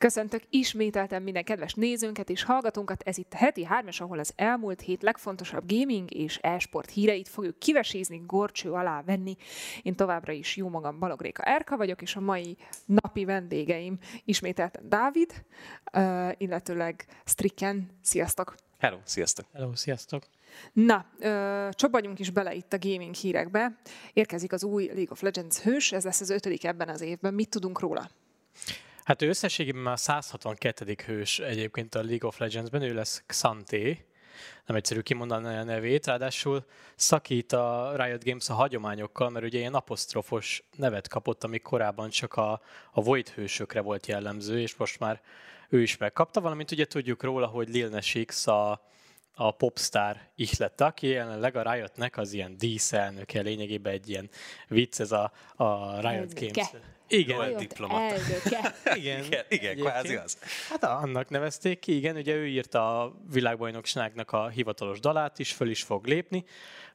Köszöntök ismételten minden kedves nézőnket és hallgatónkat. Ez itt a heti hármas, ahol az elmúlt hét legfontosabb gaming és e-sport híreit fogjuk kivesézni, gorcső alá venni. Én továbbra is jó magam Balogréka Erka vagyok, és a mai napi vendégeim ismételten Dávid, uh, illetőleg Stricken. Sziasztok! Hello, sziasztok! Hello, sziasztok! Na, ö, csobbanjunk is bele itt a gaming hírekbe. Érkezik az új League of Legends hős, ez lesz az ötödik ebben az évben. Mit tudunk róla? Hát ő összességében már 162. hős egyébként a League of Legends-ben, ő lesz Xanté, nem egyszerű kimondani a nevét, ráadásul szakít a Riot Games a hagyományokkal, mert ugye ilyen apostrofos nevet kapott, ami korábban csak a, a Void hősökre volt jellemző, és most már ő is megkapta, valamint ugye tudjuk róla, hogy Lil Nas X a, a popstar ihlette, aki jelenleg a Riotnek az ilyen díszelnöke, lényegében egy ilyen vicc, ez a, a Riot. Games. Igen, diplomata. Igen, Igen, igen kvázi az. Hát annak nevezték ki, igen, ugye ő írta a világbajnokságnak a hivatalos dalát is, föl is fog lépni,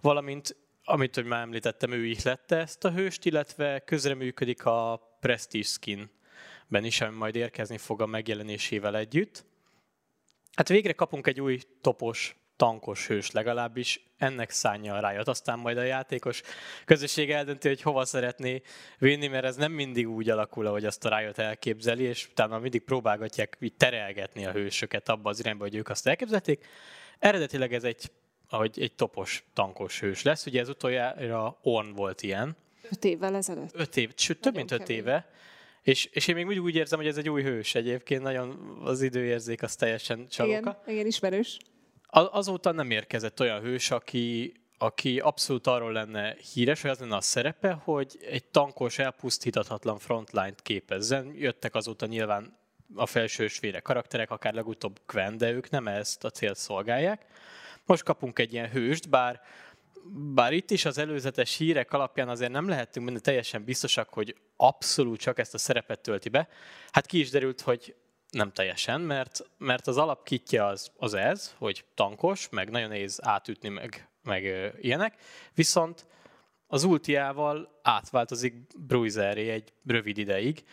valamint, amit hogy már említettem, ő ihlette ezt a hőst, illetve közreműködik a Prestige Skin-ben is, ami majd érkezni fog a megjelenésével együtt. Hát végre kapunk egy új topos, tankos hős legalábbis, ennek szánja a rájat. Aztán majd a játékos közösség eldönti, hogy hova szeretné vinni, mert ez nem mindig úgy alakul, ahogy azt a Riot elképzeli, és utána mindig próbálgatják így terelgetni a hősöket abba az irányba, hogy ők azt elképzelték. Eredetileg ez egy, ahogy egy topos, tankos hős lesz. Ugye ez utoljára Orn volt ilyen, Öt évvel ezelőtt. öt év, sőt több Nagyon mint öt kemény. éve, és, és én még úgy, úgy érzem, hogy ez egy új hős egyébként, nagyon az időérzék az teljesen csalóka. Igen, igen, ismerős. Azóta nem érkezett olyan hős, aki, aki abszolút arról lenne híres, hogy az lenne a szerepe, hogy egy tankos, elpusztíthatatlan frontline-t képezzen. Jöttek azóta nyilván a felsősvére karakterek, akár legutóbb Gwen, de ők nem ezt a célt szolgálják. Most kapunk egy ilyen hőst, bár bár itt is az előzetes hírek alapján azért nem lehetünk benne teljesen biztosak, hogy abszolút csak ezt a szerepet tölti be. Hát ki is derült, hogy nem teljesen, mert, mert az alapkitje az, az ez, hogy tankos, meg nagyon nehéz átütni, meg, meg ilyenek, viszont az ultiával átváltozik bruiseré egy rövid ideig,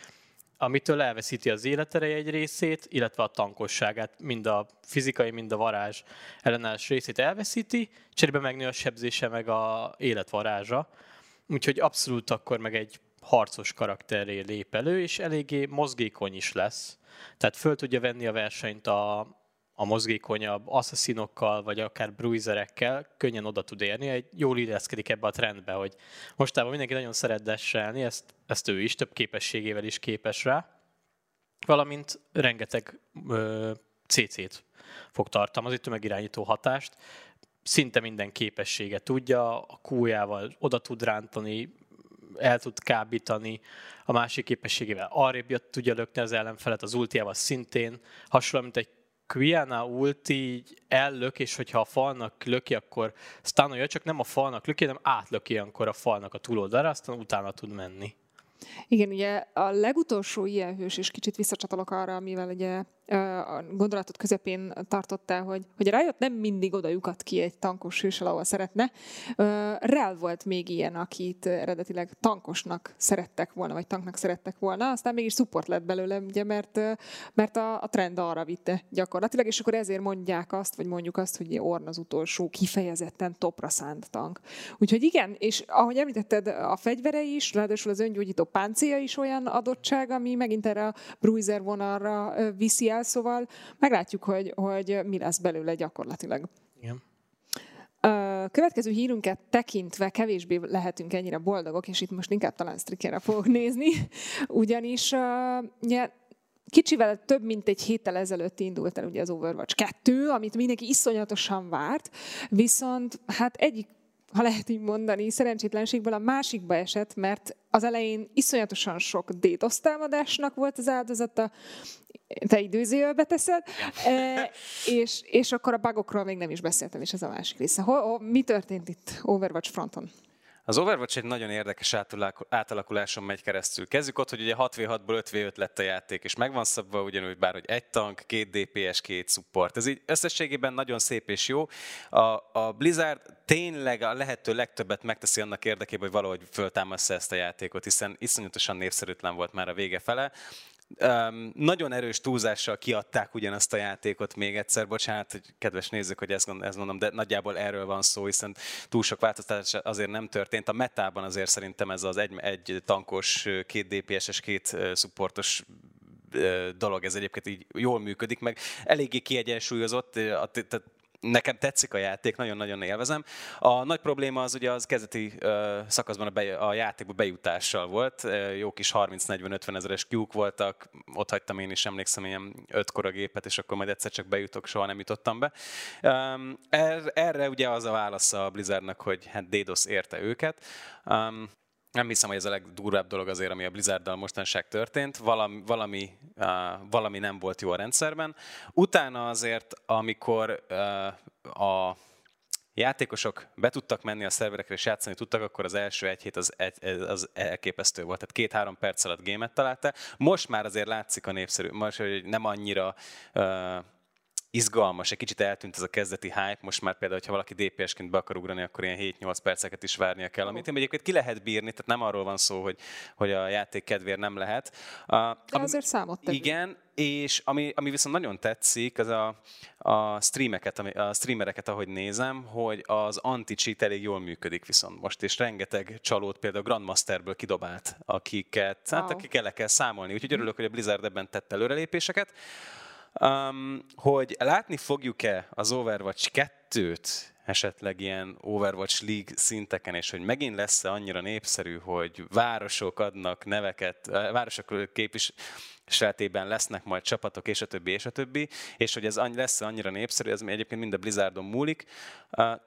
amitől elveszíti az életereje egy részét, illetve a tankosságát, mind a fizikai, mind a varázs ellenállás részét elveszíti, cserébe megnő a sebzése, meg a életvarázsa. Úgyhogy abszolút akkor meg egy harcos karakterré lép elő, és eléggé mozgékony is lesz. Tehát föl tudja venni a versenyt a, a mozgékonyabb assassinokkal, vagy akár bruiserekkel, könnyen oda tud érni. Egy jól illeszkedik ebbe a trendbe, hogy mostában mindenki nagyon szeret dashelni, ezt, ezt ő is, több képességével is képes rá. Valamint rengeteg ö, CC-t fog tartalmazni, tömegirányító hatást. Szinte minden képessége tudja, a Q-jával oda tud rántani, el tud kábítani, a másik képességével arrébb tudja lökni az ellenfelet, az ultiával szintén, hasonló, mint egy Quiana ulti így ellök, és hogyha a falnak löki, akkor stunolja, csak nem a falnak löki, hanem átlöki ilyenkor a falnak a túloldalára, aztán utána tud menni. Igen, ugye a legutolsó ilyen hős, és kicsit visszacsatolok arra, amivel ugye a gondolatot közepén tartottál, hogy, hogy Riot nem mindig oda lyukat ki egy tankos hősel, ahol szeretne. Rel volt még ilyen, akit eredetileg tankosnak szerettek volna, vagy tanknak szerettek volna, aztán mégis support lett belőle, ugye, mert, mert a, a trend arra vitte gyakorlatilag, és akkor ezért mondják azt, vagy mondjuk azt, hogy Orn az utolsó kifejezetten topra szánt tank. Úgyhogy igen, és ahogy említetted, a fegyvere is, ráadásul az öngyógyító páncélja is olyan adottság, ami megint erre a bruiser vonalra viszi el, szóval meglátjuk, hogy, hogy mi lesz belőle gyakorlatilag. Igen. Ö, Következő hírünket tekintve kevésbé lehetünk ennyire boldogok, és itt most inkább talán Strickerre fogok nézni, ugyanis uh, kicsivel több mint egy héttel ezelőtt indult el ugye az Overwatch 2, amit mindenki iszonyatosan várt, viszont hát egyik ha lehet így mondani, szerencsétlenségből a másikba esett, mert az elején iszonyatosan sok DDoS támadásnak volt az áldozata, te időzőjelbe teszed, e, és, és akkor a bugokról még nem is beszéltem, és ez a másik része. Hol, hol, mi történt itt Overwatch fronton? Az Overwatch egy nagyon érdekes átalakul- átalakuláson megy keresztül. Kezdjük ott, hogy ugye 6v6-ból 5v5 lett a játék, és meg van szabva ugyanúgy bár, hogy egy tank, két DPS, két support. Ez így összességében nagyon szép és jó. A, a Blizzard tényleg a lehető legtöbbet megteszi annak érdekében, hogy valahogy föltámassza ezt a játékot, hiszen iszonyatosan népszerűtlen volt már a vége fele. Um, nagyon erős túlzással kiadták ugyanazt a játékot még egyszer. Bocsánat, hogy kedves nézők, hogy ezt, ezt mondom, de nagyjából erről van szó, hiszen túl sok változtatás azért nem történt. A metában azért szerintem ez az egy, egy tankos, két DPS-es, két supportos dolog, ez egyébként így jól működik, meg eléggé kiegyensúlyozott, tehát nekem tetszik a játék, nagyon-nagyon élvezem. A nagy probléma az ugye az kezdeti uh, szakaszban a, be, a játékba bejutással volt. Jó kis 30-40-50 ezeres kiúk voltak, ott hagytam én is, emlékszem, ilyen ötkor a gépet, és akkor majd egyszer csak bejutok, soha nem jutottam be. Um, er, erre ugye az a válasz a Blizzardnak, hogy hát DDoS érte őket. Um, nem hiszem, hogy ez a legdurvább dolog azért, ami a Blizzarddal mostanság történt. Valami, valami, uh, valami nem volt jó a rendszerben. Utána azért, amikor uh, a játékosok be tudtak menni a szerverekre és játszani tudtak, akkor az első egy hét az, az elképesztő volt. Tehát két-három perc alatt gémet találta. Most már azért látszik a népszerű, most, hogy nem annyira uh, izgalmas, egy kicsit eltűnt ez a kezdeti hype, most már például, ha valaki DPS-ként be akar ugrani, akkor ilyen 7-8 perceket is várnia kell, amit én egyébként ki lehet bírni, tehát nem arról van szó, hogy, hogy a játék kedvéért nem lehet. A, De azért számot tevő. Igen, és ami, ami viszont nagyon tetszik, az a, a, streameket, a streamereket, ahogy nézem, hogy az anti-cheat elég jól működik viszont most, és rengeteg csalót például Grandmasterből kidobált, akiket, hát wow. hát akik el kell számolni. Úgyhogy örülök, hogy a Blizzard ebben tett előrelépéseket. Um, hogy látni fogjuk-e az Overwatch 2-t esetleg ilyen Overwatch League szinteken, és hogy megint lesz-e annyira népszerű, hogy városok adnak neveket, városok képvis, seltében lesznek majd csapatok, és a többi, és a többi, és hogy ez lesz annyira népszerű, ez egyébként mind a Blizzardon múlik.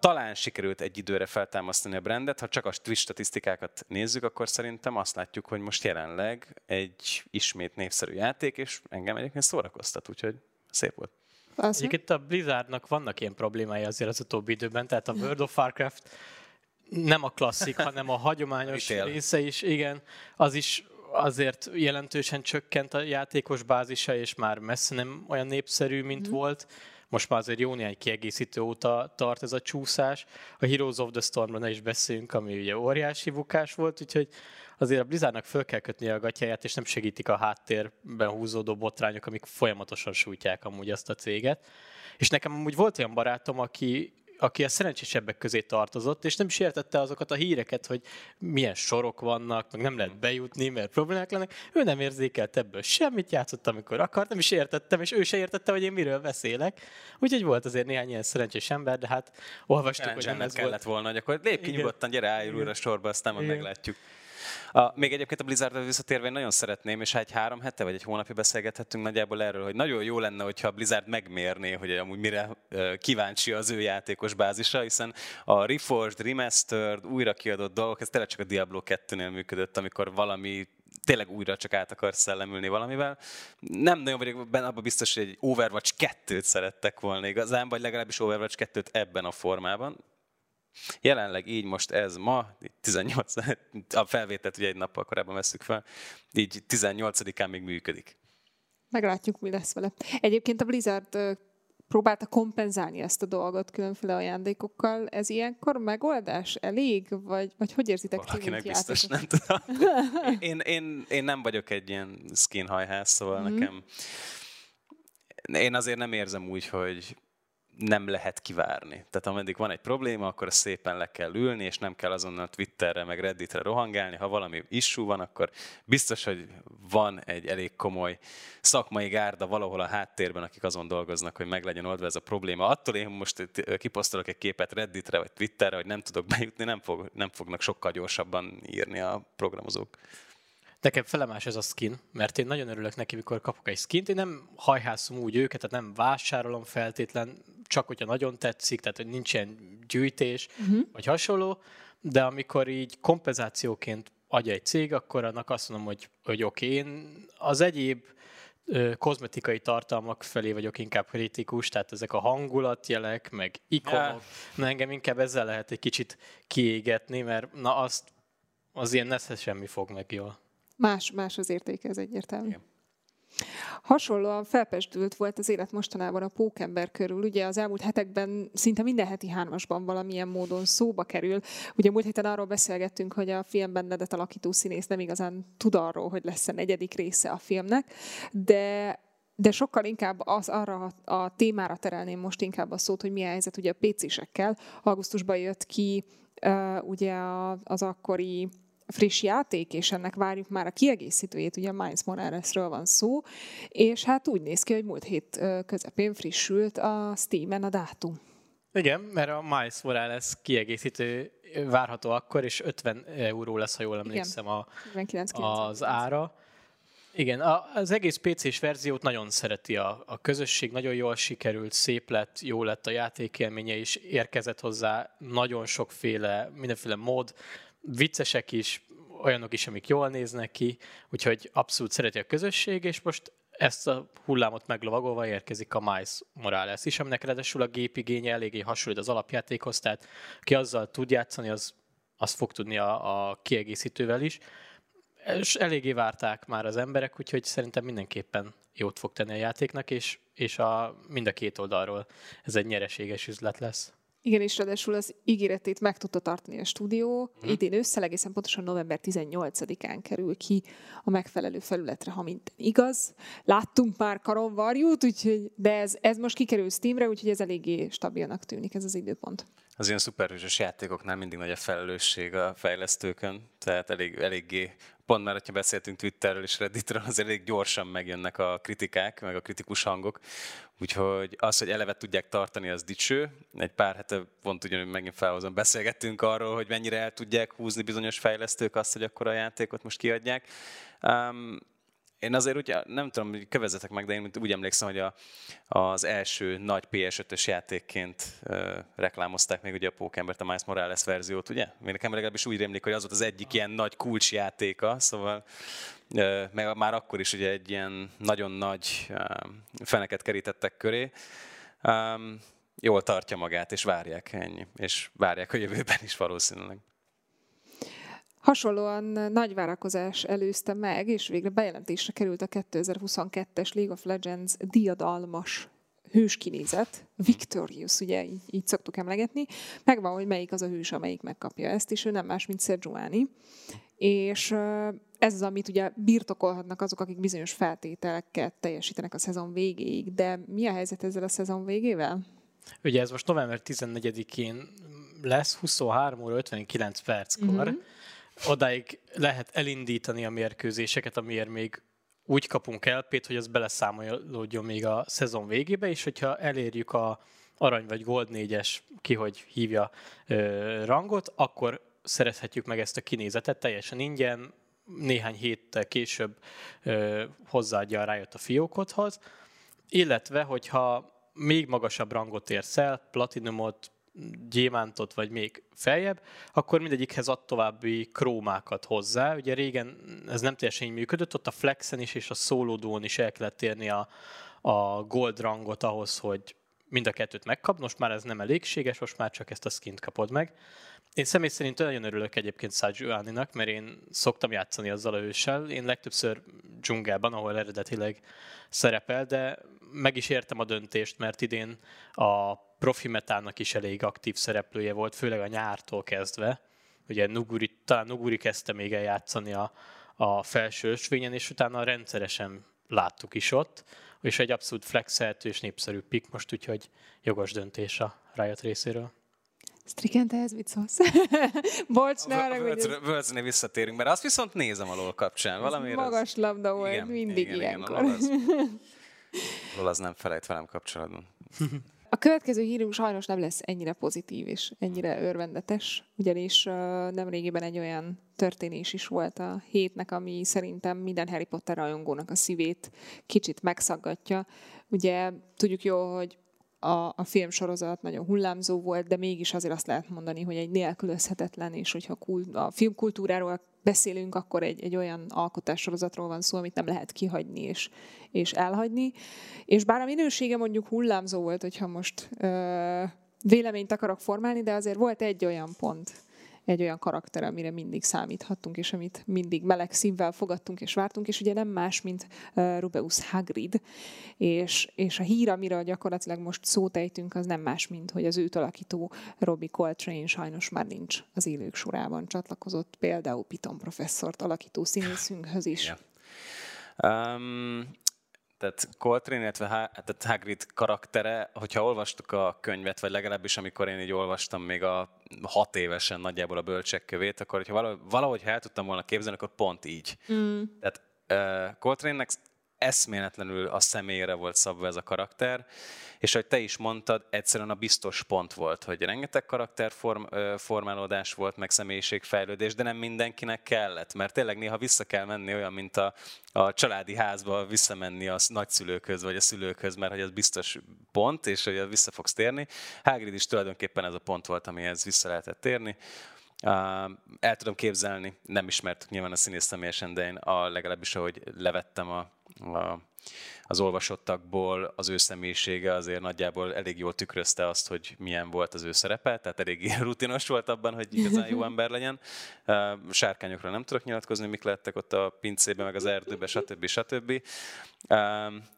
Talán sikerült egy időre feltámasztani a brandet, ha csak a Twitch statisztikákat nézzük, akkor szerintem azt látjuk, hogy most jelenleg egy ismét népszerű játék, és engem egyébként szórakoztat, úgyhogy szép volt. Egyébként a Blizzardnak vannak ilyen problémái azért az utóbbi időben, tehát a World of Warcraft nem a klasszik, hanem a hagyományos része is, igen, az is azért jelentősen csökkent a játékos bázisa, és már messze nem olyan népszerű, mint mm. volt. Most már azért jó néhány kiegészítő óta tart ez a csúszás. A Heroes of the Stormra ne is beszéljünk, ami ugye óriási bukás volt, úgyhogy azért a Blizzardnak föl kell kötni a gatyáját, és nem segítik a háttérben húzódó botrányok, amik folyamatosan sújtják amúgy azt a céget. És nekem amúgy volt olyan barátom, aki aki a szerencsésebbek közé tartozott, és nem is értette azokat a híreket, hogy milyen sorok vannak, meg nem lehet bejutni, mert problémák lennek. Ő nem érzékelt ebből semmit, játszott, amikor akart, nem is értettem, és ő se értette, hogy én miről beszélek. Úgyhogy volt azért néhány ilyen szerencsés ember, de hát olvastuk, hogy nem ez kellett volt. volna, hogy akkor lép ki nyugodtan, gyere, álljul újra sorba, aztán majd meglátjuk. A, még egyébként a Blizzardra visszatérve én nagyon szeretném, és egy három hete vagy egy hónapja beszélgethettünk nagyjából erről, hogy nagyon jó lenne, hogyha a Blizzard megmérné, hogy amúgy mire kíváncsi az ő játékos bázisa, hiszen a Reforged, Remastered, újra kiadott dolgok, ez tényleg csak a Diablo 2-nél működött, amikor valami tényleg újra csak át akarsz szellemülni valamivel. Nem nagyon vagyok benne abban biztos, hogy egy Overwatch 2-t szerettek volna igazán, vagy legalábbis Overwatch 2-t ebben a formában. Jelenleg így most ez ma, 18, a felvételt ugye egy nappal korábban veszük fel, így 18-án még működik. Meglátjuk, mi lesz vele. Egyébként a Blizzard próbálta kompenzálni ezt a dolgot különféle ajándékokkal. Ez ilyenkor megoldás? Elég? Vagy, vagy hogy érzitek Valakinek ti, biztos, nem tudom. Én, én, én nem vagyok egy ilyen skin hajház, szóval mm-hmm. nekem én azért nem érzem úgy, hogy nem lehet kivárni. Tehát ameddig van egy probléma, akkor szépen le kell ülni, és nem kell azonnal Twitterre, meg Redditre rohangálni. Ha valami issue van, akkor biztos, hogy van egy elég komoly szakmai gárda valahol a háttérben, akik azon dolgoznak, hogy meg legyen oldva ez a probléma. Attól én most kiposztolok egy képet Redditre vagy Twitterre, hogy nem tudok bejutni, nem, fog, nem fognak sokkal gyorsabban írni a programozók. Nekem felemás ez a skin, mert én nagyon örülök neki, mikor kapok egy skint. Én nem hajhászom úgy őket, tehát nem vásárolom feltétlen, csak hogyha nagyon tetszik, tehát hogy nincsen gyűjtés, uh-huh. vagy hasonló, de amikor így kompenzációként adja egy cég, akkor annak azt mondom, hogy, hogy oké, okay, én az egyéb ö, kozmetikai tartalmak felé vagyok inkább kritikus, tehát ezek a hangulatjelek, meg ikonok, ja. na engem inkább ezzel lehet egy kicsit kiégetni, mert na azt az ilyen nesze semmi fog meg jól. Más, más az értéke, ez egyértelmű. Igen. Hasonlóan felpestült volt az élet mostanában a pókember körül. Ugye az elmúlt hetekben szinte minden heti hármasban valamilyen módon szóba kerül. Ugye múlt héten arról beszélgettünk, hogy a filmben Nedet alakító színész nem igazán tud arról, hogy lesz a negyedik része a filmnek, de de sokkal inkább az arra a témára terelném most inkább a szót, hogy milyen helyzet ugye a PC-sekkel. Augusztusban jött ki uh, ugye az akkori friss játék, és ennek várjuk már a kiegészítőjét, ugye Miles Moralesről van szó, és hát úgy néz ki, hogy múlt hét közepén frissült a Steam-en a dátum. Igen, mert a Miles Morales kiegészítő várható akkor, és 50 euró lesz, ha jól emlékszem, a, az ára. Igen, az egész PC-s verziót nagyon szereti a, a közösség, nagyon jól sikerült, szép lett, jó lett a játékélménye is, érkezett hozzá nagyon sokféle, mindenféle mód, viccesek is, olyanok is, amik jól néznek ki, úgyhogy abszolút szereti a közösség, és most ezt a hullámot meglovagolva érkezik a Miles Morales is, aminek ráadásul a gépigénye eléggé hasonlít az alapjátékhoz, tehát ki azzal tud játszani, az, az fog tudni a, a kiegészítővel is. És eléggé várták már az emberek, úgyhogy szerintem mindenképpen jót fog tenni a játéknak, és, és a, mind a két oldalról ez egy nyereséges üzlet lesz. Igen, és ráadásul az ígéretét meg tudta tartani a stúdió. Hmm. Idén ősszel egészen pontosan november 18-án kerül ki a megfelelő felületre, ha minden igaz. Láttunk már karonvarjút, úgyhogy, de ez, ez most kikerül Steamre, úgyhogy ez eléggé stabilnak tűnik ez az időpont. Az ilyen szuperhősös játékoknál mindig nagy a felelősség a fejlesztőkön, tehát elég, eléggé pont már, hogyha beszéltünk Twitterről és Redditről, az elég gyorsan megjönnek a kritikák, meg a kritikus hangok. Úgyhogy az, hogy eleve tudják tartani, az dicső. Egy pár hete pont ugyanúgy megint felhozom, beszélgettünk arról, hogy mennyire el tudják húzni bizonyos fejlesztők azt, hogy akkor a játékot most kiadják. Um, én azért úgy, nem tudom, hogy kövezetek meg, de én úgy emlékszem, hogy a, az első nagy PS5-ös játékként uh, reklámozták még ugye a Pókembert, a Miles Morales verziót, ugye? Még nekem legalábbis úgy rémlik, hogy az volt az egyik ilyen nagy kulcsjátéka, szóval uh, meg már akkor is ugye egy ilyen nagyon nagy uh, feneket kerítettek köré. Um, jól tartja magát, és várják ennyi. És várják a jövőben is valószínűleg. Hasonlóan nagy várakozás előzte meg, és végre bejelentésre került a 2022-es League of Legends diadalmas hős kinézet, Victorious, ugye így, így szoktuk emlegetni, megvan, hogy melyik az a hős, amelyik megkapja ezt, és ő nem más, mint Sejuani. És ez az, amit ugye birtokolhatnak azok, akik bizonyos feltételeket teljesítenek a szezon végéig, de mi a helyzet ezzel a szezon végével? Ugye ez most november 14-én lesz, 23 óra 59 perckor, mm-hmm odáig lehet elindítani a mérkőzéseket, amiért még úgy kapunk LP-t, hogy az beleszámolódjon még a szezon végébe, és hogyha elérjük a arany vagy gold négyes, ki hogy hívja ö, rangot, akkor szerezhetjük meg ezt a kinézetet. Teljesen ingyen, néhány héttel később ö, hozzáadja rájött a fiókodhoz, illetve hogyha még magasabb rangot érsz el, platinumot, gyémántot, vagy még feljebb, akkor mindegyikhez ad további krómákat hozzá. Ugye régen ez nem teljesen így működött, ott a Flexen is és a Solodón is el kellett érni a, a gold rangot ahhoz, hogy mind a kettőt megkap, most már ez nem elégséges, most már csak ezt a skint kapod meg. Én személy szerint nagyon örülök egyébként Sajuaninak, mert én szoktam játszani azzal a hőssel. Én legtöbbször dzsungelben, ahol eredetileg szerepel, de meg is értem a döntést, mert idén a profi metának is elég aktív szereplője volt, főleg a nyártól kezdve. Ugye Nuguri, talán Nuguri kezdte még el játszani a, a felső ösvényen, és utána rendszeresen láttuk is ott, és egy abszolút flexeltő és népszerű pick most, úgyhogy jogos döntés a Riot részéről. Striken, te ez szólsz? Bocs, ne arra, hogy... Völcnél visszatérünk, mert azt viszont nézem a LOL kapcsán. Valamiért magas az... labda volt, igen, mindig igen, ilyenkor. Igen, a LOL az nem felejt velem kapcsolatban. A következő hírünk sajnos nem lesz ennyire pozitív és ennyire örvendetes, ugyanis nem régiben egy olyan történés is volt a hétnek, ami szerintem minden Harry Potter rajongónak a szívét kicsit megszaggatja. Ugye tudjuk jó, hogy a, a filmsorozat nagyon hullámzó volt, de mégis azért azt lehet mondani, hogy egy nélkülözhetetlen, és hogyha a filmkultúráról beszélünk, akkor egy, egy olyan alkotássorozatról van szó, amit nem lehet kihagyni és, és elhagyni. És bár a minősége mondjuk hullámzó volt, hogyha most ö, véleményt akarok formálni, de azért volt egy olyan pont egy olyan karakter, amire mindig számíthattunk, és amit mindig meleg szívvel fogadtunk és vártunk, és ugye nem más, mint Rubeus Hagrid, és, és a hír, amiről gyakorlatilag most szót ejtünk, az nem más, mint hogy az őt alakító Robbie Coltrane sajnos már nincs az élők sorában, csatlakozott például Piton professzort alakító színészünkhöz is. Yeah. Um, tehát Coltrane, illetve tehát Hagrid karaktere, hogyha olvastuk a könyvet, vagy legalábbis amikor én így olvastam még a hat évesen nagyjából a bölcsek kövét, akkor hogyha valahogy, valahogy el tudtam volna képzelni, akkor pont így. Mm. Tehát uh, Coltrane-nek eszméletlenül a személyre volt szabva ez a karakter, és ahogy te is mondtad, egyszerűen a biztos pont volt, hogy rengeteg karakterformálódás volt, meg személyiségfejlődés, de nem mindenkinek kellett, mert tényleg néha vissza kell menni olyan, mint a, a családi házba visszamenni a nagyszülőkhöz, vagy a szülőkhöz, mert hogy az biztos pont, és hogy vissza fogsz térni. Hagrid is tulajdonképpen ez a pont volt, amihez vissza lehetett térni. Uh, el tudom képzelni, nem ismertük nyilván a színész személyesen, de én a, legalábbis ahogy levettem a, a az olvasottakból az ő személyisége azért nagyjából elég jól tükrözte azt, hogy milyen volt az ő szerepe, tehát elég rutinos volt abban, hogy igazán jó ember legyen. Sárkányokról nem tudok nyilatkozni, mik lettek ott a pincében, meg az erdőben, stb. stb.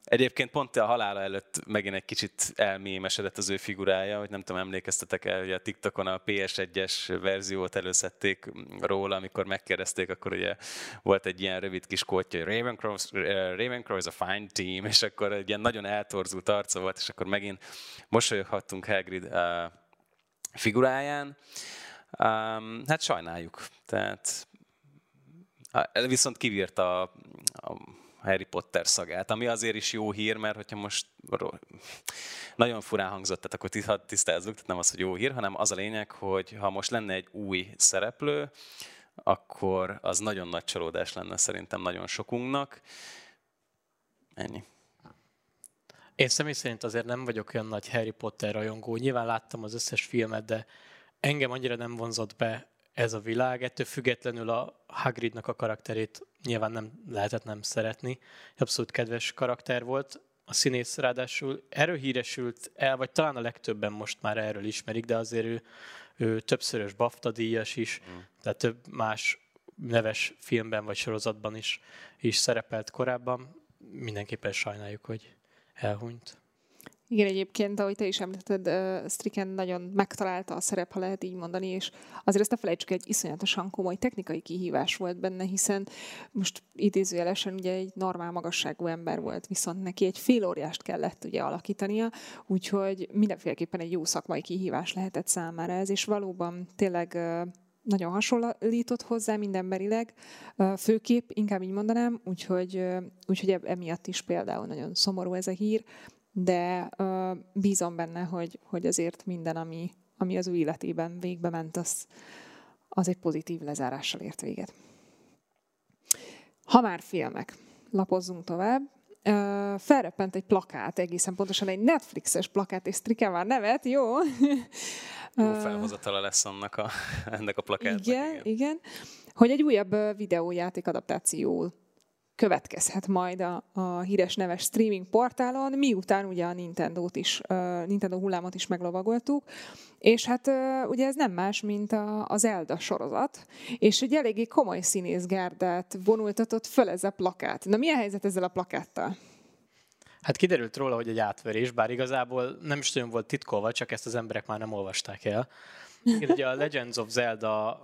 Egyébként pont a halála előtt megint egy kicsit elmémesedett az ő figurája, hogy nem tudom, emlékeztetek el, hogy a TikTokon a PS1-es verziót előszedték róla, amikor megkérdezték, akkor ugye volt egy ilyen rövid kis kótja, hogy Ravenclaw, Ravenclaw is a fine team, és akkor egy ilyen nagyon eltorzult arca volt, és akkor megint mosolyoghattunk Hagrid figuráján. hát sajnáljuk. Tehát viszont kivírta a, a Harry Potter szagát, ami azért is jó hír, mert hogyha most nagyon furán hangzott, tehát akkor tisztázzuk, tehát nem az, hogy jó hír, hanem az a lényeg, hogy ha most lenne egy új szereplő, akkor az nagyon nagy csalódás lenne szerintem nagyon sokunknak. Ennyi. Én személy szerint azért nem vagyok olyan nagy Harry Potter rajongó. Nyilván láttam az összes filmet, de engem annyira nem vonzott be ez a világ. Ettől függetlenül a Hagridnak a karakterét nyilván nem lehetett nem szeretni. Abszolút kedves karakter volt. A színész ráadásul erről híresült el, vagy talán a legtöbben most már erről ismerik, de azért ő, ő többszörös BAFTA díjas is, mm. tehát több más neves filmben vagy sorozatban is, is szerepelt korábban. Mindenképpen sajnáljuk, hogy elhunyt. Igen, egyébként, ahogy te is említetted, uh, Stricken nagyon megtalálta a szerep, ha lehet így mondani, és azért ezt ne felejtsük, egy iszonyatosan komoly technikai kihívás volt benne, hiszen most idézőjelesen ugye egy normál magasságú ember volt, viszont neki egy fél óriást kellett ugye alakítania, úgyhogy mindenféleképpen egy jó szakmai kihívás lehetett számára ez, és valóban tényleg nagyon hasonlított hozzá mindenberileg, főkép, inkább így mondanám, úgyhogy, úgyhogy emiatt is például nagyon szomorú ez a hír, de bízom benne, hogy, hogy azért minden, ami, ami az ő életében végbe ment, az, az egy pozitív lezárással ért véget. Ha már filmek, lapozzunk tovább. Uh, felreppent egy plakát, egészen pontosan egy Netflixes plakát, és Trike már nevet, jó? Jó felhozatala lesz annak a, ennek a plakátnak. Igen, igen, igen. Hogy egy újabb videójáték adaptáció következhet majd a, a híres neves streaming portálon, miután ugye a Nintendo-t is, uh, Nintendo hullámot is meglovagoltuk, és hát uh, ugye ez nem más, mint a, az Zelda sorozat, és egy eléggé komoly színészgárdát vonultatott föl ez a plakát. Na milyen helyzet ezzel a plakáttal? Hát kiderült róla, hogy egy átverés, bár igazából nem is nagyon volt titkolva, csak ezt az emberek már nem olvasták el. Igen, ugye a Legends of Zelda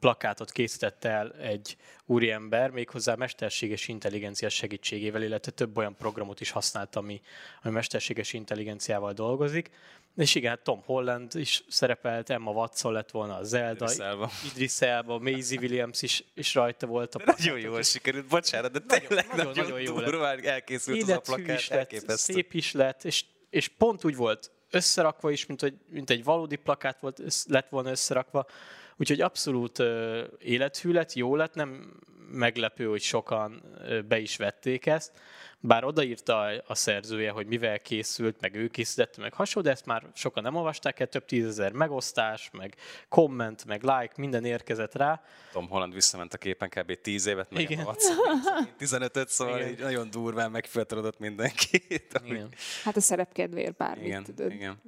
plakátot készített el egy úriember, méghozzá mesterséges intelligencia segítségével, illetve több olyan programot is használt, ami, ami mesterséges intelligenciával dolgozik. És igen, hát Tom Holland is szerepelt, Emma Watson lett volna a Zelda, Idris Elba, Maisie Williams is, is rajta volt. A de nagyon jól sikerült, bocsánat, de tényleg nagyon, nagyon, nagyon jó durván elkészült Életű az a plakát, is lett, szép is lett, és, és pont úgy volt összerakva is, mint, hogy, mint egy valódi plakát volt, össz, lett volna összerakva. Úgyhogy abszolút élethű lett, jó lett, nem meglepő, hogy sokan be is vették ezt. Bár odaírta a szerzője, hogy mivel készült, meg ő készítette, meg hasonló, de ezt már sokan nem olvasták el, több tízezer megosztás, meg komment, meg like, minden érkezett rá. Tom Holland visszament a képen kb. 10 évet, meg Igen. 15-öt, szóval Igen. így nagyon durván megfiatalodott mindenkit. Igen. Hát a szerepkedvéért bármit. Igen. Tudod. Igen.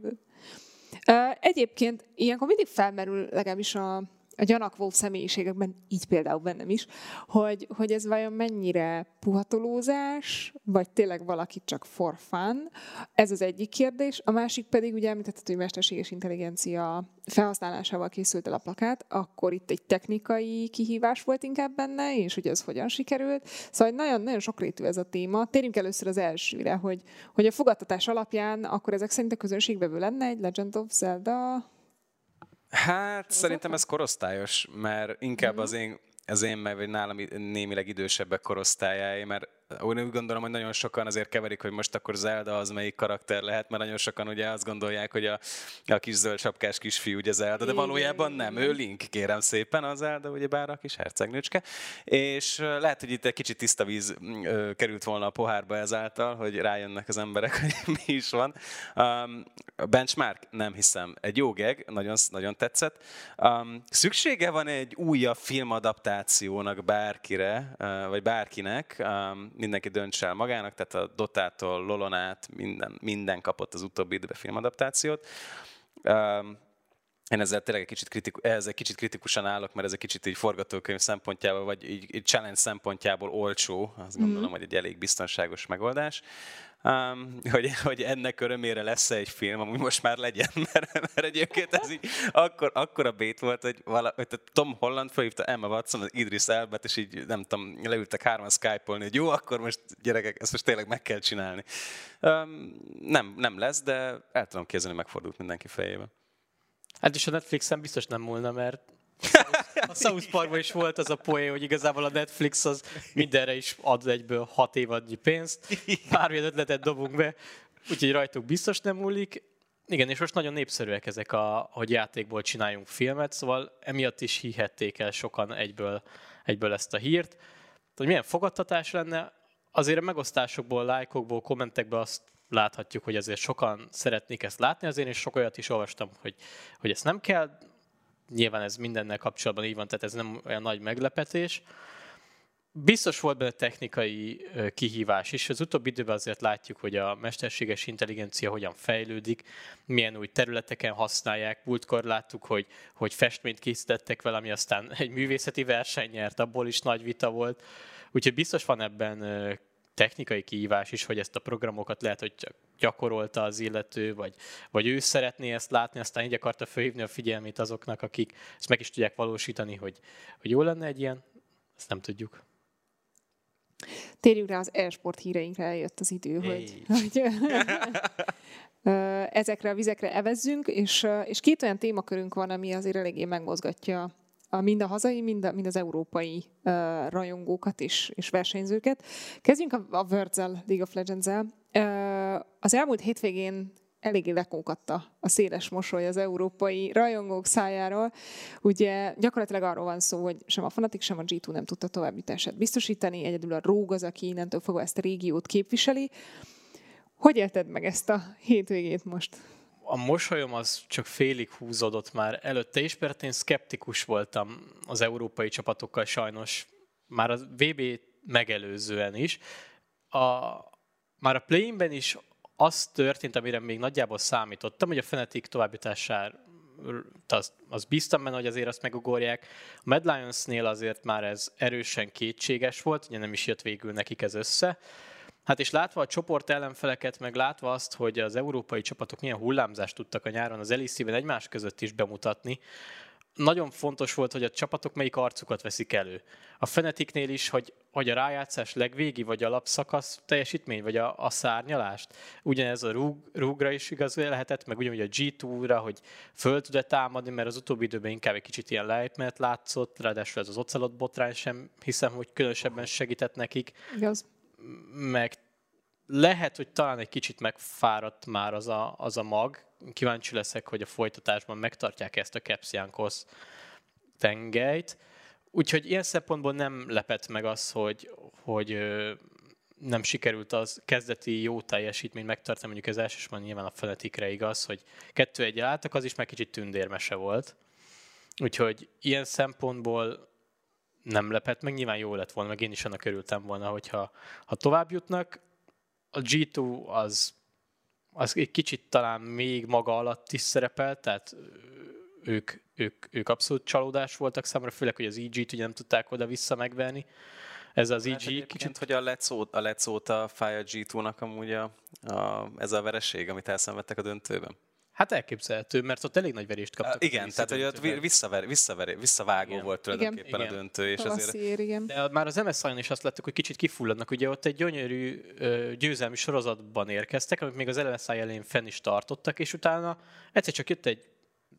Egyébként ilyenkor mindig felmerül legalábbis a a gyanakvó személyiségekben, így például bennem is, hogy, hogy ez vajon mennyire puhatolózás, vagy tényleg valaki csak for fun. Ez az egyik kérdés. A másik pedig, ugye említetted, hogy mesterséges intelligencia felhasználásával készült el a plakát, akkor itt egy technikai kihívás volt inkább benne, és hogy ez hogyan sikerült. Szóval nagyon, nagyon sokrétű ez a téma. Térjünk először az elsőre, hogy, hogy a fogadtatás alapján akkor ezek szerint a közönségbevő lenne egy Legend of Zelda Hát szerintem ez korosztályos, mert inkább mhm. az én, az én vagy nálam némileg idősebbek korosztályáé, mert úgy gondolom, hogy nagyon sokan azért keverik, hogy most akkor Zelda az melyik karakter lehet, mert nagyon sokan ugye azt gondolják, hogy a, a kis zöld sapkás kisfiú ugye Zelda, de valójában nem, ő Link, kérem szépen, a Zelda ugye bár a kis hercegnőcske, és lehet, hogy itt egy kicsit tiszta víz került volna a pohárba ezáltal, hogy rájönnek az emberek, hogy mi is van. Um, benchmark? Nem hiszem. Egy jó geg, nagyon, nagyon tetszett. Um, szüksége van egy újabb filmadaptációnak bárkire, uh, vagy bárkinek, um, mindenki döntse el magának, tehát a Dotától Lolonát minden, minden kapott az utóbbi időben filmadaptációt. Én ezzel tényleg egy kicsit, kritikus, ehhez egy kicsit kritikusan állok, mert ez egy kicsit így forgatókönyv szempontjából, vagy így, így challenge szempontjából olcsó, azt gondolom, mm. hogy egy elég biztonságos megoldás um, hogy, hogy ennek örömére lesz egy film, ami most már legyen, mert, mert egyébként ez így akkor, akkor a bét volt, hogy, vala, hogy Tom Holland felhívta Emma Watson, az Idris Elbet, és így nem tudom, leültek hárman Skype-olni, hogy jó, akkor most gyerekek, ezt most tényleg meg kell csinálni. Um, nem, nem lesz, de el tudom képzelni, megfordult mindenki fejében. Hát is a Netflixen biztos nem múlna, mert a South Parkban is volt az a poén, hogy igazából a Netflix az mindenre is ad egyből hat évadnyi pénzt. Bármilyen ötletet dobunk be, úgyhogy rajtuk biztos nem múlik. Igen, és most nagyon népszerűek ezek, a, hogy játékból csináljunk filmet, szóval emiatt is hihették el sokan egyből, egyből ezt a hírt. Hogy milyen fogadtatás lenne, azért a megosztásokból, lájkokból, kommentekből azt láthatjuk, hogy azért sokan szeretnék ezt látni, azért és sok olyat is olvastam, hogy, hogy ezt nem kell, nyilván ez mindennel kapcsolatban így van, tehát ez nem olyan nagy meglepetés. Biztos volt benne technikai kihívás is. Az utóbbi időben azért látjuk, hogy a mesterséges intelligencia hogyan fejlődik, milyen új területeken használják. Múltkor láttuk, hogy, hogy festményt készítettek vele, ami aztán egy művészeti verseny nyert, abból is nagy vita volt. Úgyhogy biztos van ebben technikai kihívás is, hogy ezt a programokat lehet, hogy csak gyakorolta az illető, vagy, vagy ő szeretné ezt látni, aztán így akarta felhívni a figyelmét azoknak, akik ezt meg is tudják valósítani, hogy, hogy jó lenne egy ilyen, ezt nem tudjuk. Térjünk rá az e-sport híreinkre, eljött az idő, hey. hogy, hogy ezekre a vizekre evezzünk, és, és két olyan témakörünk van, ami azért eléggé megmozgatja a, mind a hazai, mind, a, mind az európai uh, rajongókat és, és versenyzőket. Kezdjünk a, a Wordsel League of Legends-el. Uh, az elmúlt hétvégén eléggé lekókatta a széles mosoly az európai rajongók szájáról. Ugye gyakorlatilag arról van szó, hogy sem a Fnatic, sem a G2 nem tudta továbbítását biztosítani, egyedül a Rogue az, aki innentől fogva ezt a régiót képviseli. Hogy élted meg ezt a hétvégét most? A mosolyom az csak félig húzódott már előtte is, mert én szkeptikus voltam az európai csapatokkal sajnos, már a VB megelőzően is. A, már a play is az történt, amire még nagyjából számítottam, hogy a Fnatic továbbításár az, az bíztam benne, hogy azért azt megugorják. A Mad Lions-nél azért már ez erősen kétséges volt, ugye nem is jött végül nekik ez össze. Hát és látva a csoport ellenfeleket, meg látva azt, hogy az európai csapatok milyen hullámzást tudtak a nyáron az Elise-ben egymás között is bemutatni, nagyon fontos volt, hogy a csapatok melyik arcukat veszik elő. A Fenetiknél is, hogy, hogy a rájátszás legvégi, vagy a lapszakasz teljesítmény, vagy a, a szárnyalást. Ugyanez a rúg, rúgra is igaz lehetett, meg ugyanúgy a G2-ra, hogy föl tud-e támadni, mert az utóbbi időben inkább egy kicsit ilyen lejtmenet látszott, ráadásul ez az ocelot botrány sem hiszem, hogy különösebben segített nekik. Igaz meg lehet, hogy talán egy kicsit megfáradt már az a, az a mag. Kíváncsi leszek, hogy a folytatásban megtartják ezt a Capsiankos tengelyt. Úgyhogy ilyen szempontból nem lepett meg az, hogy, hogy nem sikerült az kezdeti jó teljesítményt megtartani, mondjuk az elsősorban nyilván a feletikre igaz, hogy kettő egy álltak, az is meg kicsit tündérmese volt. Úgyhogy ilyen szempontból nem lepett meg, nyilván jó lett volna, meg én is annak örültem volna, hogyha ha tovább jutnak. A G2 az, az egy kicsit talán még maga alatt is szerepel, tehát ők, ők, ők abszolút csalódás voltak számomra, főleg, hogy az EG-t ugye nem tudták oda-vissza megverni. Ez az EG hát kicsit, hogy a Let's, a fáj a G2-nak amúgy a, a, ez a vereség, amit elszenvedtek a döntőben. Hát elképzelhető, mert ott elég nagy verést kaptak. Uh, igen, tehát hogy ott visszaver, visszaver, visszavágó igen. volt tulajdonképpen igen. a döntő. És azért... igen. De már az MSI-on is azt láttuk, hogy kicsit kifulladnak. Ugye ott egy gyönyörű győzelmi sorozatban érkeztek, amit még az MSI elén fenn is tartottak, és utána egyszer csak jött egy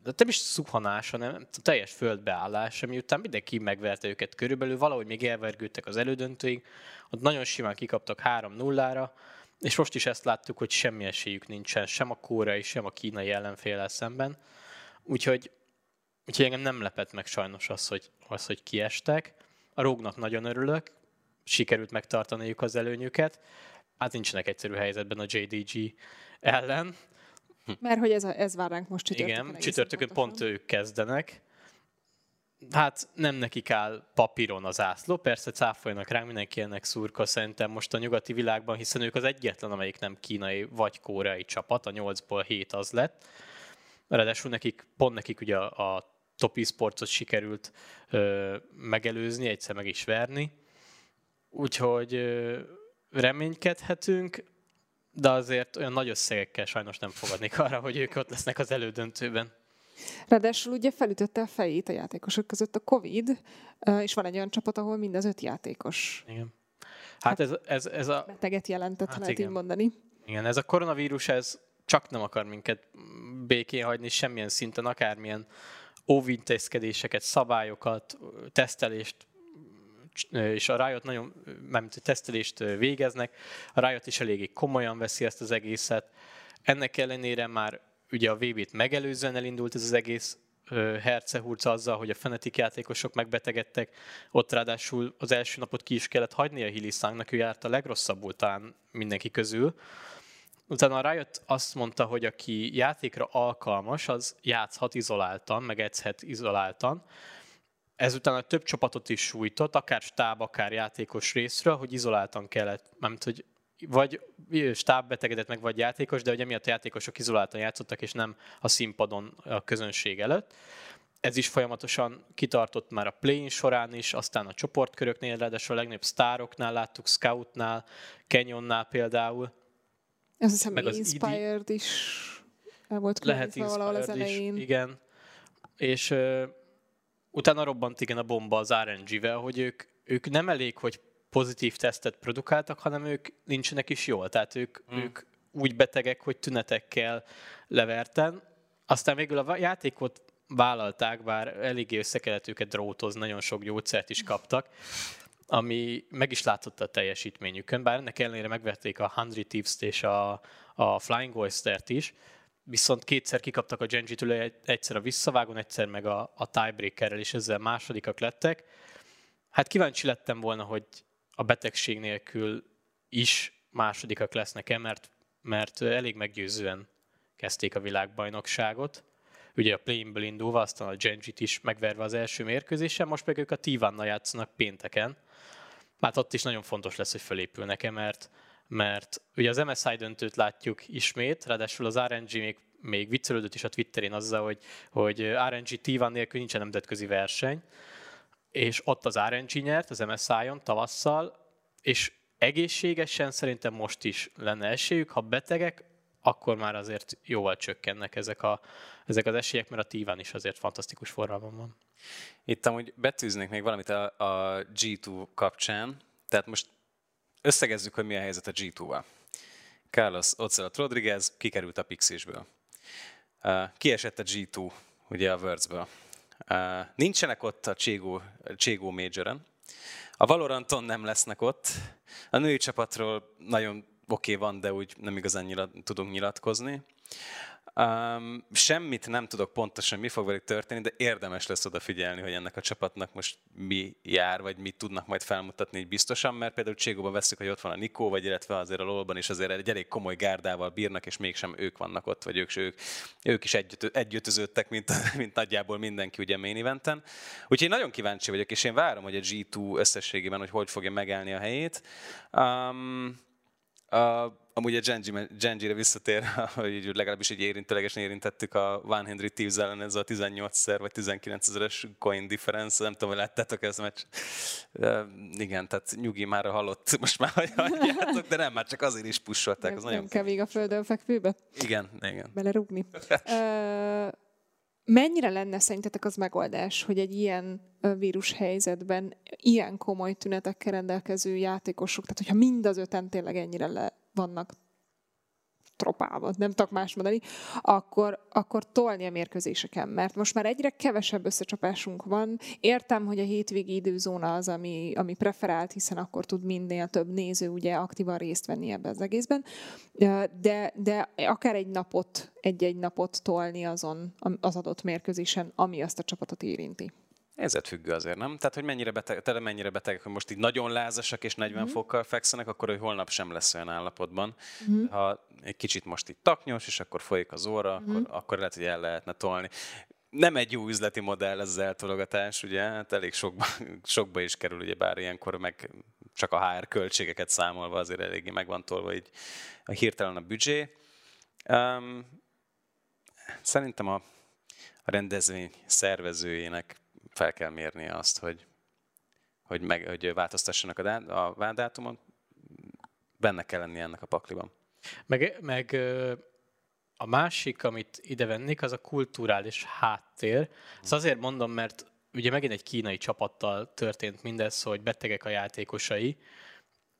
de nem is szuhanás, hanem teljes földbeállás, ami után mindenki megverte őket körülbelül, valahogy még elvergődtek az elődöntőig, ott nagyon simán kikaptak 3-0-ra, és most is ezt láttuk, hogy semmi esélyük nincsen, sem a kórai, sem a kínai ellenféle szemben. Úgyhogy, úgyhogy engem nem lepett meg sajnos az, hogy, az, hogy kiestek. A rógnak nagyon örülök, sikerült megtartaniuk az előnyüket. Hát nincsenek egyszerű helyzetben a JDG ellen. Mert hogy ez, a, ez vár ránk most csütörtökön. Igen, csütörtökön pont ők kezdenek hát nem nekik áll papíron az ászló, persze cáfoljanak ránk, mindenki ennek szurka szerintem most a nyugati világban, hiszen ők az egyetlen, amelyik nem kínai vagy koreai csapat, a 8-ból 7 az lett. Ráadásul nekik, pont nekik ugye a, a top e-sportot sikerült ö, megelőzni, egyszer meg is verni. Úgyhogy ö, reménykedhetünk, de azért olyan nagy összegekkel sajnos nem fogadnék arra, hogy ők ott lesznek az elődöntőben. Ráadásul ugye felütötte a fejét a játékosok között a Covid, és van egy olyan csapat, ahol mind az öt játékos. Igen. Hát, hát ez, ez, ez a... Beteget jelentett, hát lehet igen. így mondani. Igen, ez a koronavírus, ez csak nem akar minket békén hagyni semmilyen szinten, akármilyen óvintézkedéseket, szabályokat, tesztelést, és a Riot nagyon, mármint tesztelést végeznek, a Riot is eléggé komolyan veszi ezt az egészet. Ennek ellenére már ugye a VB-t megelőzően elindult ez az egész hercehurc azzal, hogy a fenetik játékosok megbetegedtek, ott ráadásul az első napot ki is kellett hagyni a Hilisángnak, ő járt a legrosszabbul talán mindenki közül. Utána Riot azt mondta, hogy aki játékra alkalmas, az játszhat izoláltan, meg edzhet izoláltan. Ezután a több csapatot is sújtott, akár stáb, akár játékos részről, hogy izoláltan kellett, mert hogy vagy stáb betegedett meg, vagy játékos, de ugye miatt a játékosok izoláltan játszottak, és nem a színpadon a közönség előtt. Ez is folyamatosan kitartott már a play során is, aztán a csoportköröknél, ráadásul a legnagyobb sztároknál láttuk, Scoutnál, Canyonnál például. Ez hiszem, meg az Inspired is el volt Lehet valahol az elején. Is, igen. És uh, utána robbant igen a bomba az RNG-vel, hogy ők, ők nem elég, hogy pozitív tesztet produkáltak, hanem ők nincsenek is jól. Tehát ők, hmm. ők úgy betegek, hogy tünetekkel leverten. Aztán végül a játékot vállalták, bár eléggé össze kellett őket drótozni, nagyon sok gyógyszert is kaptak, ami meg is látszott a teljesítményükön, bár ennek ellenére megvették a Hundred Thieves-t és a, a Flying Oyster-t is, viszont kétszer kikaptak a Genji-től, egyszer a visszavágon, egyszer meg a, a tiebreakerrel, és ezzel másodikak lettek. Hát kíváncsi lettem volna, hogy a betegség nélkül is másodikak lesznek-e, mert, mert elég meggyőzően kezdték a világbajnokságot. Ugye a play-inből indulva, aztán a Genjit is megverve az első mérkőzésen, most meg ők a Tivannal játszanak pénteken. Hát ott is nagyon fontos lesz, hogy fölépülnek-e, mert, mert ugye az MSI döntőt látjuk ismét, ráadásul az RNG még, még viccelődött is a Twitterén azzal, hogy, hogy RNG Tivan nélkül nincsen nemzetközi verseny, és ott az RNG nyert az MSI-on tavasszal, és egészségesen szerintem most is lenne esélyük, ha betegek, akkor már azért jóval csökkennek ezek, a, ezek az esélyek, mert a Tíván is azért fantasztikus formában van. Itt amúgy betűznék még valamit a, a G2 kapcsán, tehát most összegezzük, hogy mi a helyzet a G2-val. Carlos Ocelot Rodriguez kikerült a Pixisből. Kiesett a G2 ugye a Wordsből. Nincsenek ott a Cségó, Cségó Majoren. A Valoranton nem lesznek ott. A női csapatról nagyon oké okay van, de úgy nem igazán nyilat, tudunk nyilatkozni. Um, semmit nem tudok pontosan, mi fog velük történni, de érdemes lesz odafigyelni, hogy ennek a csapatnak most mi jár, vagy mit tudnak majd felmutatni így biztosan, mert például Cségóban veszük, hogy ott van a Nikó, vagy illetve azért a lol is azért egy elég komoly gárdával bírnak, és mégsem ők vannak ott, vagy ők, ők, ők is együtt, együttöződtek, mint, mint nagyjából mindenki ugye main eventen. Úgyhogy én nagyon kíváncsi vagyok, és én várom, hogy a G2 összességében, hogy hogy fogja megállni a helyét. Um, a, amúgy a Genji-re visszatér, hogy legalábbis egy érintőlegesen érintettük a One Henry Thieves ellen ez a 18-szer vagy 19 ezeres coin difference, nem tudom, hogy láttátok ezt a meccs. Igen, tehát nyugi már hallott, most már hagyjátok, de nem, már csak azért is pusolták. Nem, nem kell még a földön fekvőbe? Igen, igen. Belerúgni. uh, mennyire lenne szerintetek az megoldás, hogy egy ilyen vírus helyzetben ilyen komoly tünetekkel rendelkező játékosok, tehát hogyha mind az öten tényleg ennyire le vannak tropálva, nem tudok más mondani, akkor, akkor tolni a mérkőzéseken, mert most már egyre kevesebb összecsapásunk van. Értem, hogy a hétvégi időzóna az, ami, ami preferált, hiszen akkor tud minél több néző ugye aktívan részt venni ebben az egészben, de, de akár egy napot, egy-egy napot tolni azon az adott mérkőzésen, ami azt a csapatot érinti. Ezért függő azért, nem? Tehát, hogy mennyire beteg, tele mennyire betegek, hogy most így nagyon lázasak és 40 mm. fokkal fekszenek, akkor hogy holnap sem lesz olyan állapotban. Mm. Ha egy kicsit most így taknyos, és akkor folyik az óra, mm. akkor, akkor lehet, hogy el lehetne tolni. Nem egy jó üzleti modell ez az eltologatás, ugye? Hát elég sokba, sokba is kerül, ugye bár ilyenkor meg csak a HR költségeket számolva azért eléggé meg van tolva így a hirtelen a büdzsé. Um, szerintem a, a rendezvény szervezőjének fel kell mérnie azt, hogy, hogy, meg, hogy változtassanak a, dá, a vádátumon, benne kell lennie ennek a pakliban. Meg, meg a másik, amit ide vennék, az a kulturális háttér. Ezt azért mondom, mert ugye megint egy kínai csapattal történt mindez, hogy betegek a játékosai,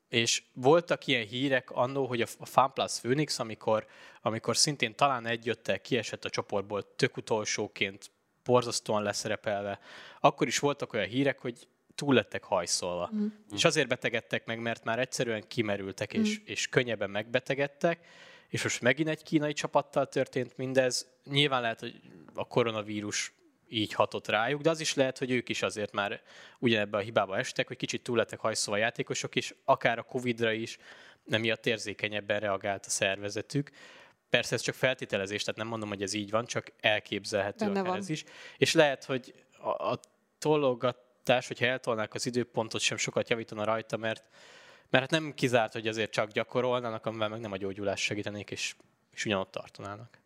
és voltak ilyen hírek annó, hogy a FunPlus Phoenix, amikor, amikor szintén talán egy jöttel kiesett a csoportból tök utolsóként borzasztóan leszerepelve, akkor is voltak olyan hírek, hogy túl lettek hajszolva. Mm. És azért betegedtek meg, mert már egyszerűen kimerültek, és, mm. és könnyebben megbetegedtek, és most megint egy kínai csapattal történt mindez. Nyilván lehet, hogy a koronavírus így hatott rájuk, de az is lehet, hogy ők is azért már ugyanebbe a hibába estek, hogy kicsit túl lettek hajszolva a játékosok, és akár a Covid-ra is miatt érzékenyebben reagált a szervezetük. Persze ez csak feltételezés, tehát nem mondom, hogy ez így van, csak elképzelhető Benne akár van. ez is. És lehet, hogy a, a tologatás, hogyha eltolnák az időpontot, sem sokat javítana rajta, mert, mert hát nem kizárt, hogy azért csak gyakorolnának, amivel meg nem a gyógyulás segítenék, és, és ugyanott tartanának.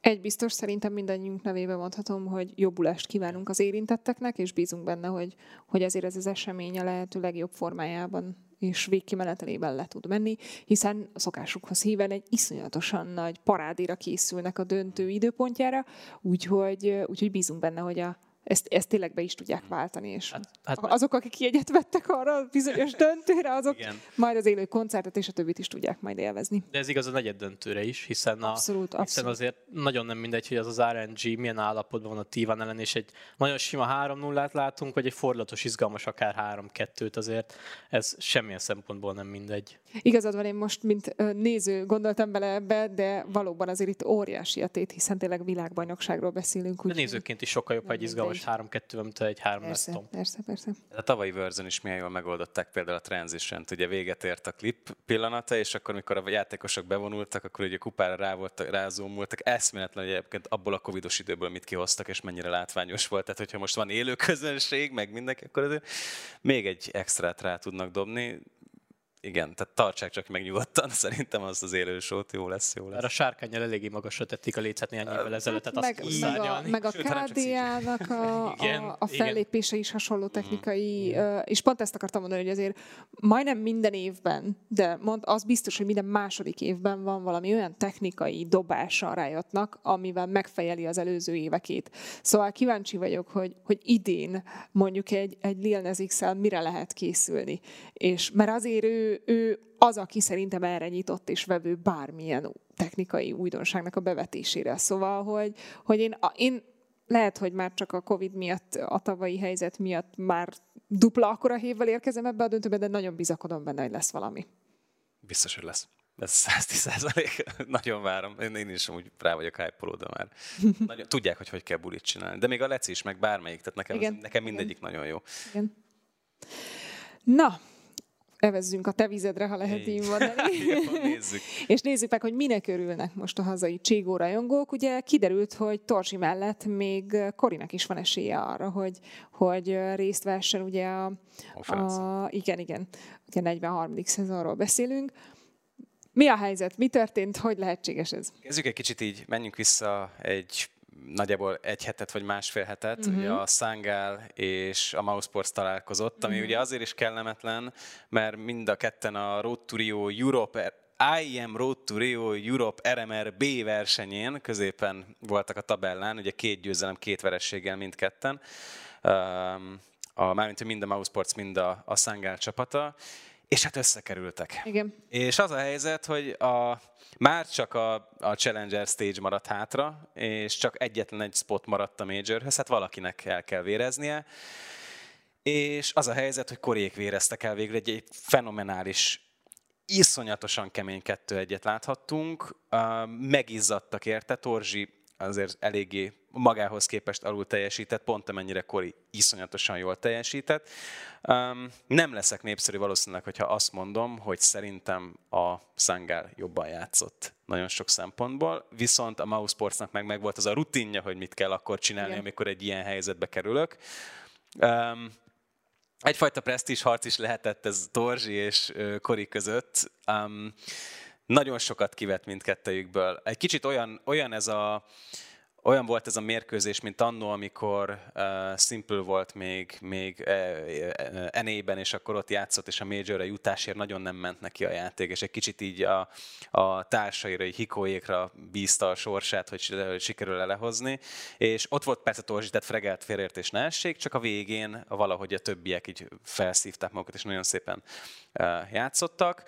Egy biztos, szerintem mindannyiunk nevében mondhatom, hogy jobbulást kívánunk az érintetteknek, és bízunk benne, hogy, hogy ezért ez az esemény a lehető legjobb formájában és végkimenetelében le tud menni, hiszen a szokásukhoz híven egy iszonyatosan nagy parádéra készülnek a döntő időpontjára, úgyhogy, úgyhogy bízunk benne, hogy a ezt, ezt tényleg be is tudják váltani, és hát, hát azok, akik jegyet vettek arra a bizonyos döntőre, azok igen. majd az élő koncertet és a többit is tudják majd élvezni. De ez igaz a negyed döntőre is, hiszen, a, abszolút, hiszen abszolút. azért nagyon nem mindegy, hogy az az RNG milyen állapotban van a T1 ellen, és egy nagyon sima 3-0-át látunk, vagy egy fordulatos, izgalmas akár 3-2-t azért, ez semmilyen szempontból nem mindegy. Igazad van, én most, mint néző gondoltam bele ebbe, de valóban azért itt óriási a tét, hiszen tényleg világbajnokságról beszélünk. Úgy, de nézőként is sokkal jobb, egy izgalmas most 3-2, mint egy 3 persze, lesz Persze, persze. A tavalyi verzión is milyen jól megoldották például a transition ugye véget ért a klip pillanata, és akkor, mikor a játékosok bevonultak, akkor ugye kupára rá voltak, rázómultak. Eszméletlen, hogy egyébként abból a covidos időből mit kihoztak, és mennyire látványos volt. Tehát, hogyha most van élő közönség, meg mindenki, akkor azért még egy extrát rá tudnak dobni igen, tehát tartsák csak meg nyugodtan, szerintem az az élősót jó lesz, jó lesz. Mert a sárkányjal eléggé magasra tették a lécet néhány évvel ezelőtt, tehát meg, azt meg, a, meg a KDA-nak a, a, a fellépése is hasonló technikai, mm. és pont ezt akartam mondani, hogy azért majdnem minden évben, de mond, az biztos, hogy minden második évben van valami olyan technikai dobása a rájatnak, amivel megfejeli az előző évekét. Szóval kíváncsi vagyok, hogy, hogy idén mondjuk egy, egy Lil Nas mire lehet készülni. És mert azért ő ő, az, aki szerintem erre nyitott és vevő bármilyen technikai újdonságnak a bevetésére. Szóval, hogy, hogy én, én lehet, hogy már csak a Covid miatt, a tavalyi helyzet miatt már dupla akkora hévvel érkezem ebbe a döntőbe, de nagyon bizakodom benne, hogy lesz valami. Biztos, hogy lesz. Ez 110 százalék. Nagyon várom. Én, én is úgy rá vagyok hype már. Nagyon, tudják, hogy hogy kell bulit csinálni. De még a leci is, meg bármelyik. Tehát nekem, Igen. Az, nekem mindegyik Igen. nagyon jó. Igen. Na, evezzünk a te vizedre, ha lehet így mondani. nézzük. és nézzük meg, hogy minek örülnek most a hazai Cségó rajongók. Ugye kiderült, hogy Torzsi mellett még Korinak is van esélye arra, hogy, hogy részt vessen ugye a, a, a igen, igen, ugye 43. szezonról beszélünk. Mi a helyzet? Mi történt? Hogy lehetséges ez? Kezdjük egy kicsit így, menjünk vissza egy nagyjából egy hetet vagy másfél hetet, uh-huh. ugye a Sangál és a Mousesports találkozott, ami uh-huh. ugye azért is kellemetlen, mert mind a ketten a Road to Rio Europe IEM Road to Rio Europe RMR B versenyén középen voltak a tabellán, ugye két győzelem, két verességgel mindketten. A, mármint mind a Mousesports, mind a, a Sangál csapata, és hát összekerültek. Igen. És az a helyzet, hogy a, már csak a, a Challenger Stage maradt hátra, és csak egyetlen egy spot maradt a Majorhöz, hát valakinek el kell véreznie. És az a helyzet, hogy korék véreztek el végül egy, egy fenomenális iszonyatosan kemény kettő egyet láthattunk, megizzadtak érte, Torzsi azért eléggé magához képest alul teljesített, pont amennyire Kori iszonyatosan jól teljesített. nem leszek népszerű valószínűleg, hogyha azt mondom, hogy szerintem a Sangál jobban játszott nagyon sok szempontból, viszont a Mousesportsnak meg megvolt az a rutinja, hogy mit kell akkor csinálni, Igen. amikor egy ilyen helyzetbe kerülök. egyfajta presztízs harc is lehetett ez Torzsi és Kori között. Um, nagyon sokat kivett mindkettőjükből. Egy kicsit olyan, olyan ez a olyan volt ez a mérkőzés, mint annó, amikor uh, Simple volt még, még uh, enében, és akkor ott játszott, és a majorre jutásért nagyon nem ment neki a játék, és egy kicsit így a, a társaira, így hikóékra bízta a sorsát, hogy, sikerül lehozni, és ott volt persze torzsített fregelt félértés ne essék, csak a végén valahogy a többiek így felszívták magukat, és nagyon szépen uh, játszottak.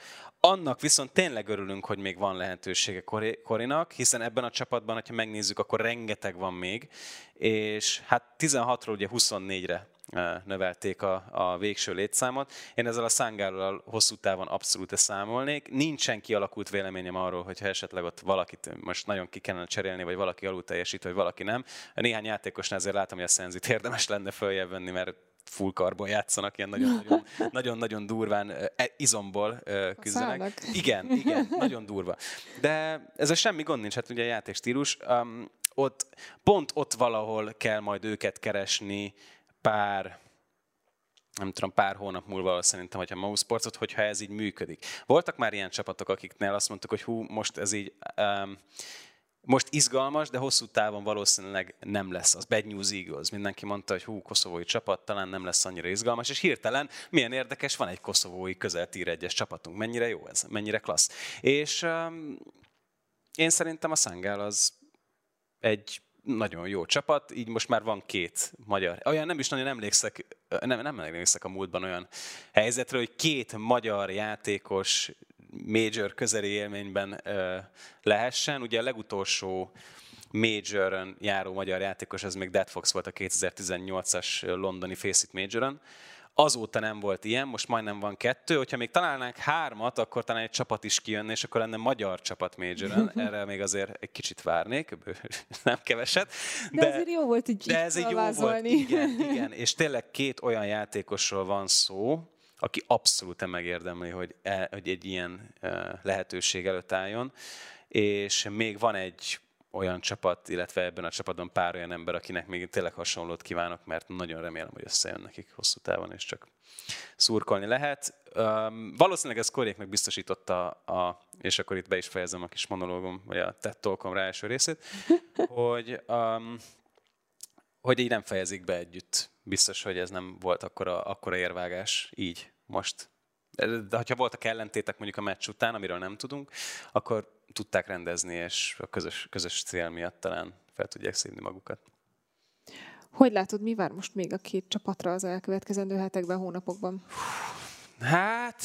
Annak viszont tényleg örülünk, hogy még van lehetősége Korinak, hiszen ebben a csapatban, ha megnézzük, akkor rengeteg van még, és hát 16-ról ugye 24-re e, növelték a, a végső létszámot. Én ezzel a szángállal hosszú távon abszolút számolnék. Nincsen kialakult véleményem arról, hogy ha esetleg ott valakit most nagyon ki kellene cserélni, vagy valaki alul teljesít, vagy valaki nem. Néhány játékosnál azért látom, hogy a szenzit érdemes lenne följebb venni, mert full karbon játszanak, ilyen nagyon-nagyon durván e, izomból küzdenek. Igen, igen, nagyon durva. De ez a semmi gond nincs, hát ugye a játékstílus. Um, ott, pont ott valahol kell majd őket keresni pár nem tudom, pár hónap múlva szerintem, hogyha Mouse Sportsot, hogyha ez így működik. Voltak már ilyen csapatok, akiknél azt mondtuk, hogy hú, most ez így um, most izgalmas, de hosszú távon valószínűleg nem lesz. Az Bad News Eagles. Mindenki mondta, hogy hú, koszovói csapat talán nem lesz annyira izgalmas, és hirtelen milyen érdekes, van egy koszovói közel tír egyes csapatunk. Mennyire jó ez, mennyire klassz. És um, én szerintem a Szangál az egy nagyon jó csapat, így most már van két magyar. Olyan nem is nagyon emlékszek, nem, nem emlékszek a múltban olyan helyzetre, hogy két magyar játékos major közeli élményben lehessen. Ugye a legutolsó majoron járó magyar játékos, ez még Dead Fox volt a 2018-as londoni Face It Majoron. Azóta nem volt ilyen, most majdnem van kettő. Hogyha még találnánk hármat, akkor talán egy csapat is kijönne, és akkor lenne magyar csapat majoron. Erre még azért egy kicsit várnék, nem keveset. De, de ezért jó volt így De ez egy jó volt, igen, igen. És tényleg két olyan játékosról van szó, aki abszolút megérdemli, hogy, e, hogy egy ilyen e, lehetőség előtt álljon. És még van egy olyan csapat, illetve ebben a csapatban pár olyan ember, akinek még tényleg hasonlót kívánok, mert nagyon remélem, hogy összejön nekik hosszú távon, és csak szurkolni lehet. Um, valószínűleg ez Koréknak biztosította, a, és akkor itt be is fejezem a kis monológom, vagy a TED Talkom első részét, hogy, um, hogy így nem fejezik be együtt biztos, hogy ez nem volt akkora, akkora érvágás így most. De ha voltak ellentétek mondjuk a meccs után, amiről nem tudunk, akkor tudták rendezni, és a közös, közös cél miatt talán fel tudják szívni magukat. Hogy látod, mi vár most még a két csapatra az elkövetkezendő hetekben, hónapokban? Hát,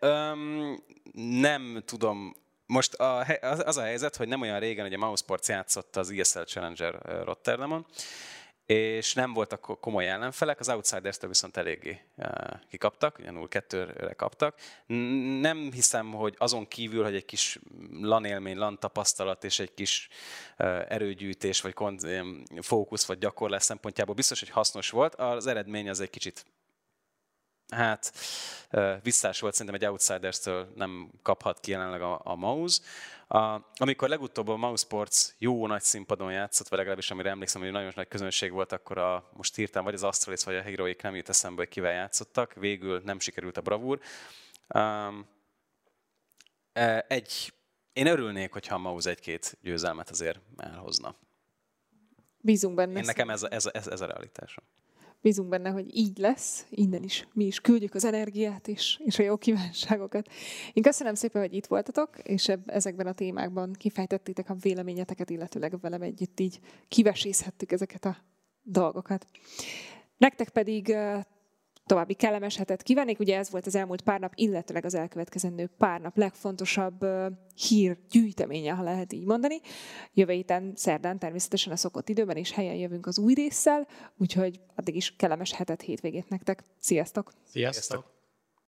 um, nem tudom. Most a, az, az a helyzet, hogy nem olyan régen, hogy a Mousesports játszott az ESL Challenger Rotterdamon, és nem voltak komoly ellenfelek, az Outsiders-től viszont eléggé eh, kikaptak, ugye 0-2-re kaptak. Nem hiszem, hogy azon kívül, hogy egy kis LAN élmény, LAN tapasztalat és egy kis eh, erőgyűjtés, vagy fókusz, vagy gyakorlás szempontjából biztos, hogy hasznos volt. Az eredmény az egy kicsit hát visszás volt, szerintem egy Outsiders-től nem kaphat ki jelenleg a, a Mouse. A, amikor legutóbb a Mouse Sports jó nagy színpadon játszott, vagy legalábbis amire emlékszem, hogy nagyon nagy közönség volt, akkor a, most írtam, vagy az Astralis, vagy a Heroic nem jut eszembe, hogy kivel játszottak, végül nem sikerült a bravúr. Um, Egy, én örülnék, hogyha a Mauz egy-két győzelmet azért elhozna. Bízunk benne. Én nekem ez, a- ez, a- ez, ez a realitásom. Bízunk benne, hogy így lesz, innen is. Mi is küldjük az energiát és, és a jó kívánságokat. Én köszönöm szépen, hogy itt voltatok, és ebb, ezekben a témákban kifejtettétek a véleményeteket, illetőleg velem együtt így kivesészhettük ezeket a dolgokat. Nektek pedig további kellemes hetet kívánnék. Ugye ez volt az elmúlt pár nap, illetőleg az elkövetkezendő pár nap legfontosabb hír gyűjteménye, ha lehet így mondani. Jövő héten szerdán természetesen a szokott időben és helyen jövünk az új résszel, úgyhogy addig is kellemes hetet, hétvégét nektek. Sziasztok! Sziasztok!